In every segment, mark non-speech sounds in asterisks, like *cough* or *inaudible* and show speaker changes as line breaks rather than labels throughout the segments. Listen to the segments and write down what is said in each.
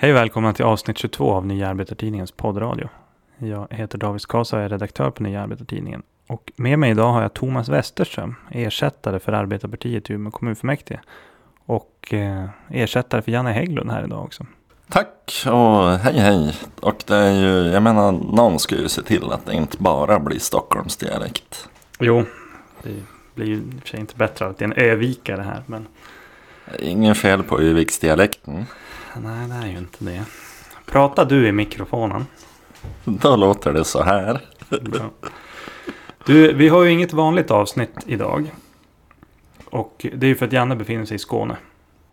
Hej och välkomna till avsnitt 22 av Nya Arbetartidningens poddradio. Jag heter David Skasa och är redaktör på Nya Arbetartidningen. Och med mig idag har jag Thomas Westerström, ersättare för Arbetarpartiet i Umeå kommunfullmäktige. Och eh, ersättare för Janne Hägglund här idag också.
Tack och hej hej. Och det är ju, jag menar, någon ska ju se till att det inte bara blir Stockholmsdialekt.
Jo, det blir ju i och för sig inte bättre att det är en övikare här. Men
Ingen fel på Öviksdialekten.
nej, det är ju inte det. Pratar du i mikrofonen?
Då låter det så här.
Bra. Du, vi har ju inget vanligt avsnitt idag. Och det är ju för att Janne befinner sig i Skåne.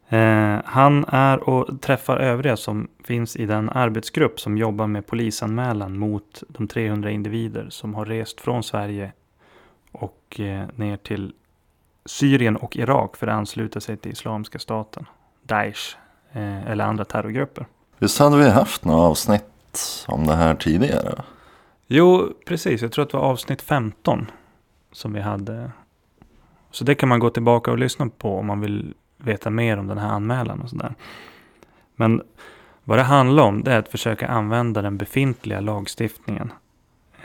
Eh, han är och träffar övriga som finns i den arbetsgrupp som jobbar med polisanmälan mot de 300 individer som har rest från Sverige och eh, ner till Syrien och Irak för att ansluta sig till Islamiska staten, Daesh eh, eller andra terrorgrupper.
Visst hade vi haft några avsnitt om det här tidigare?
Jo, precis. Jag tror att det var avsnitt 15 som vi hade. Så det kan man gå tillbaka och lyssna på om man vill veta mer om den här anmälan och sådär. Men vad det handlar om det är att försöka använda den befintliga lagstiftningen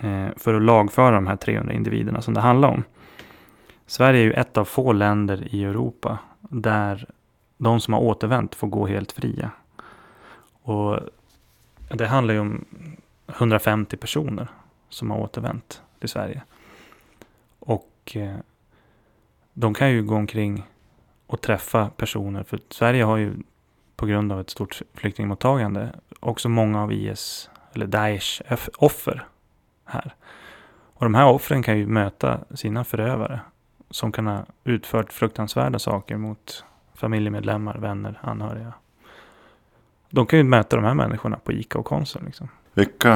eh, för att lagföra de här 300 individerna som det handlar om. Sverige är ju ett av få länder i Europa där de som har återvänt får gå helt fria. Och det handlar ju om 150 personer som har återvänt till Sverige. Och eh, de kan ju gå omkring och träffa personer. För Sverige har ju på grund av ett stort flyktingmottagande också många av IS eller Daesh offer här. Och de här offren kan ju möta sina förövare som kan ha utfört fruktansvärda saker mot familjemedlemmar, vänner, anhöriga. De kan ju möta de här människorna på ICA och Konsum. Liksom.
Vilka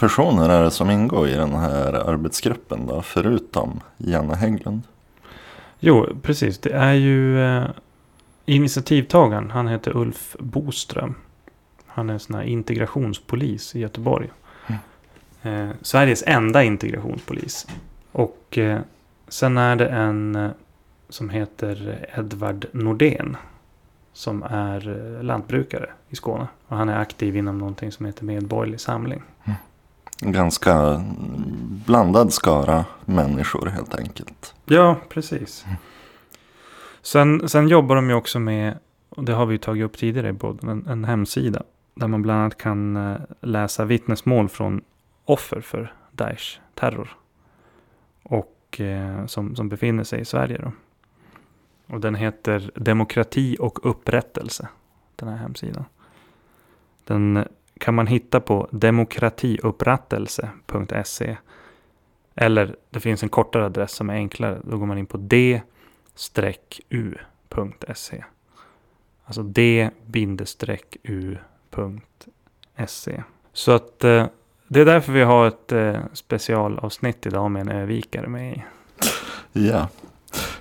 personer är det som ingår i den här arbetsgruppen då? Förutom Janne Hägglund.
Jo, precis. Det är ju eh, initiativtagaren. Han heter Ulf Boström. Han är en sån här integrationspolis i Göteborg. Eh, Sveriges enda integrationspolis. Och eh, sen är det en eh, som heter Edvard Nordén. Som är eh, lantbrukare i Skåne. Och han är aktiv inom någonting som heter Medborgerlig Samling.
En ganska blandad skara människor helt enkelt.
Ja, precis. Sen, sen jobbar de ju också med, och det har vi ju tagit upp tidigare i podden, en, en hemsida. Där man bland annat kan eh, läsa vittnesmål från offer för Daesh terror. Och eh, som, som befinner sig i Sverige då. Och den heter Demokrati och upprättelse. Den här hemsidan. Den kan man hitta på demokratiupprättelse.se. Eller det finns en kortare adress som är enklare. Då går man in på d-u.se. Alltså d-u.se. Så att eh, det är därför vi har ett eh, specialavsnitt idag med en övikare med i.
Ja.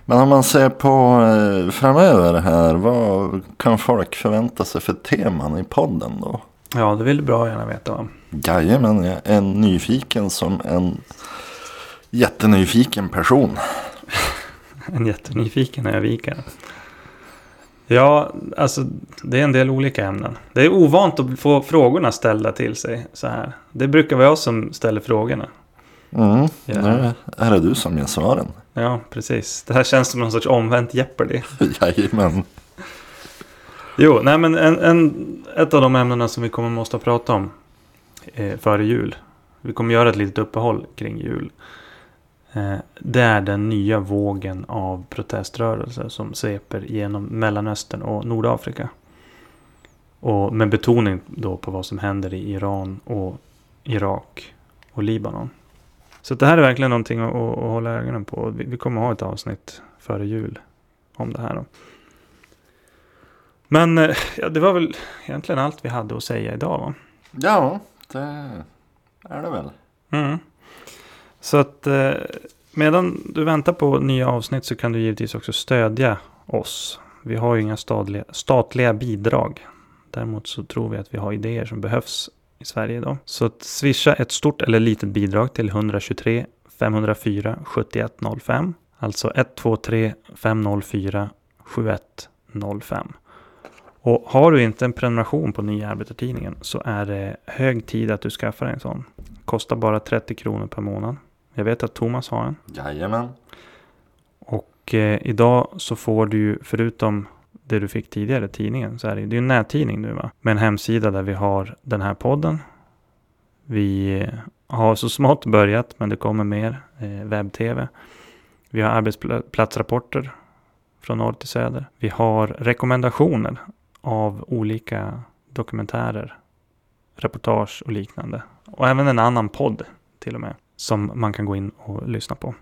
Men om man ser på eh, framöver här. Vad kan folk förvänta sig för teman i podden då?
Ja, det vill du bra gärna veta va?
Jajamän, jag är nyfiken som en jättenyfiken person. *laughs*
En jättenyfiken övikare. Ja, alltså det är en del olika ämnen. Det är ovant att få frågorna ställda till sig så här. Det brukar vara jag som ställer frågorna.
Mm,
Ja.
nu är det du som ger svaren.
Ja, precis. Det här känns som någon sorts omvänt Jeopardy. *laughs*
Jajamän.
Jo, nej men en, en, ett av de ämnena som vi kommer måste prata om eh, före jul. Vi kommer göra ett litet uppehåll kring jul. Eh, det är den nya vågen av proteströrelser som sveper genom Mellanöstern och Nordafrika. Och med betoning då på vad som händer i Iran och Irak och Libanon. Så det här är verkligen någonting att, hålla ögonen på. Vi, vi kommer ha ett avsnitt före jul om det här. Då. Men eh, ja, det var väl egentligen allt vi hade att säga idag va?
Ja, det är det väl.
Mm. Så att eh, medan du väntar på nya avsnitt så kan du givetvis också stödja oss. Vi har ju inga statliga, statliga bidrag. Däremot så tror vi att vi har idéer som behövs i Sverige idag. Så att swisha ett stort eller litet bidrag till 123 504 7105. Alltså 123 504 7105. Och har du inte en prenumeration på Nya Arbetartidningen så är det hög tid att du skaffar en sån. Kostar bara 30 kronor per månad. Jag vet att Thomas har en.
Jajamän.
Och eh, idag så får du ju förutom det du fick tidigare, tidningen, så är det, det är en nättidning nu va? Med en hemsida där vi har den här podden. Vi eh, har så smått börjat, men det kommer mer eh, webb-tv. Vi har arbetsplatsrapporter från norr till söder. Vi har rekommendationer av olika dokumentärer, reportage och liknande. Och även en annan podd till och med som man kan gå in och lyssna på.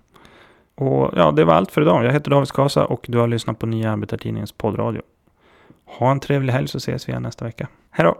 Och ja, det var allt för idag. Jag heter David Skasa och du har lyssnat på Nya Arbetartidningens poddradio. Ha en trevlig helg så ses vi igen nästa vecka. Hej då!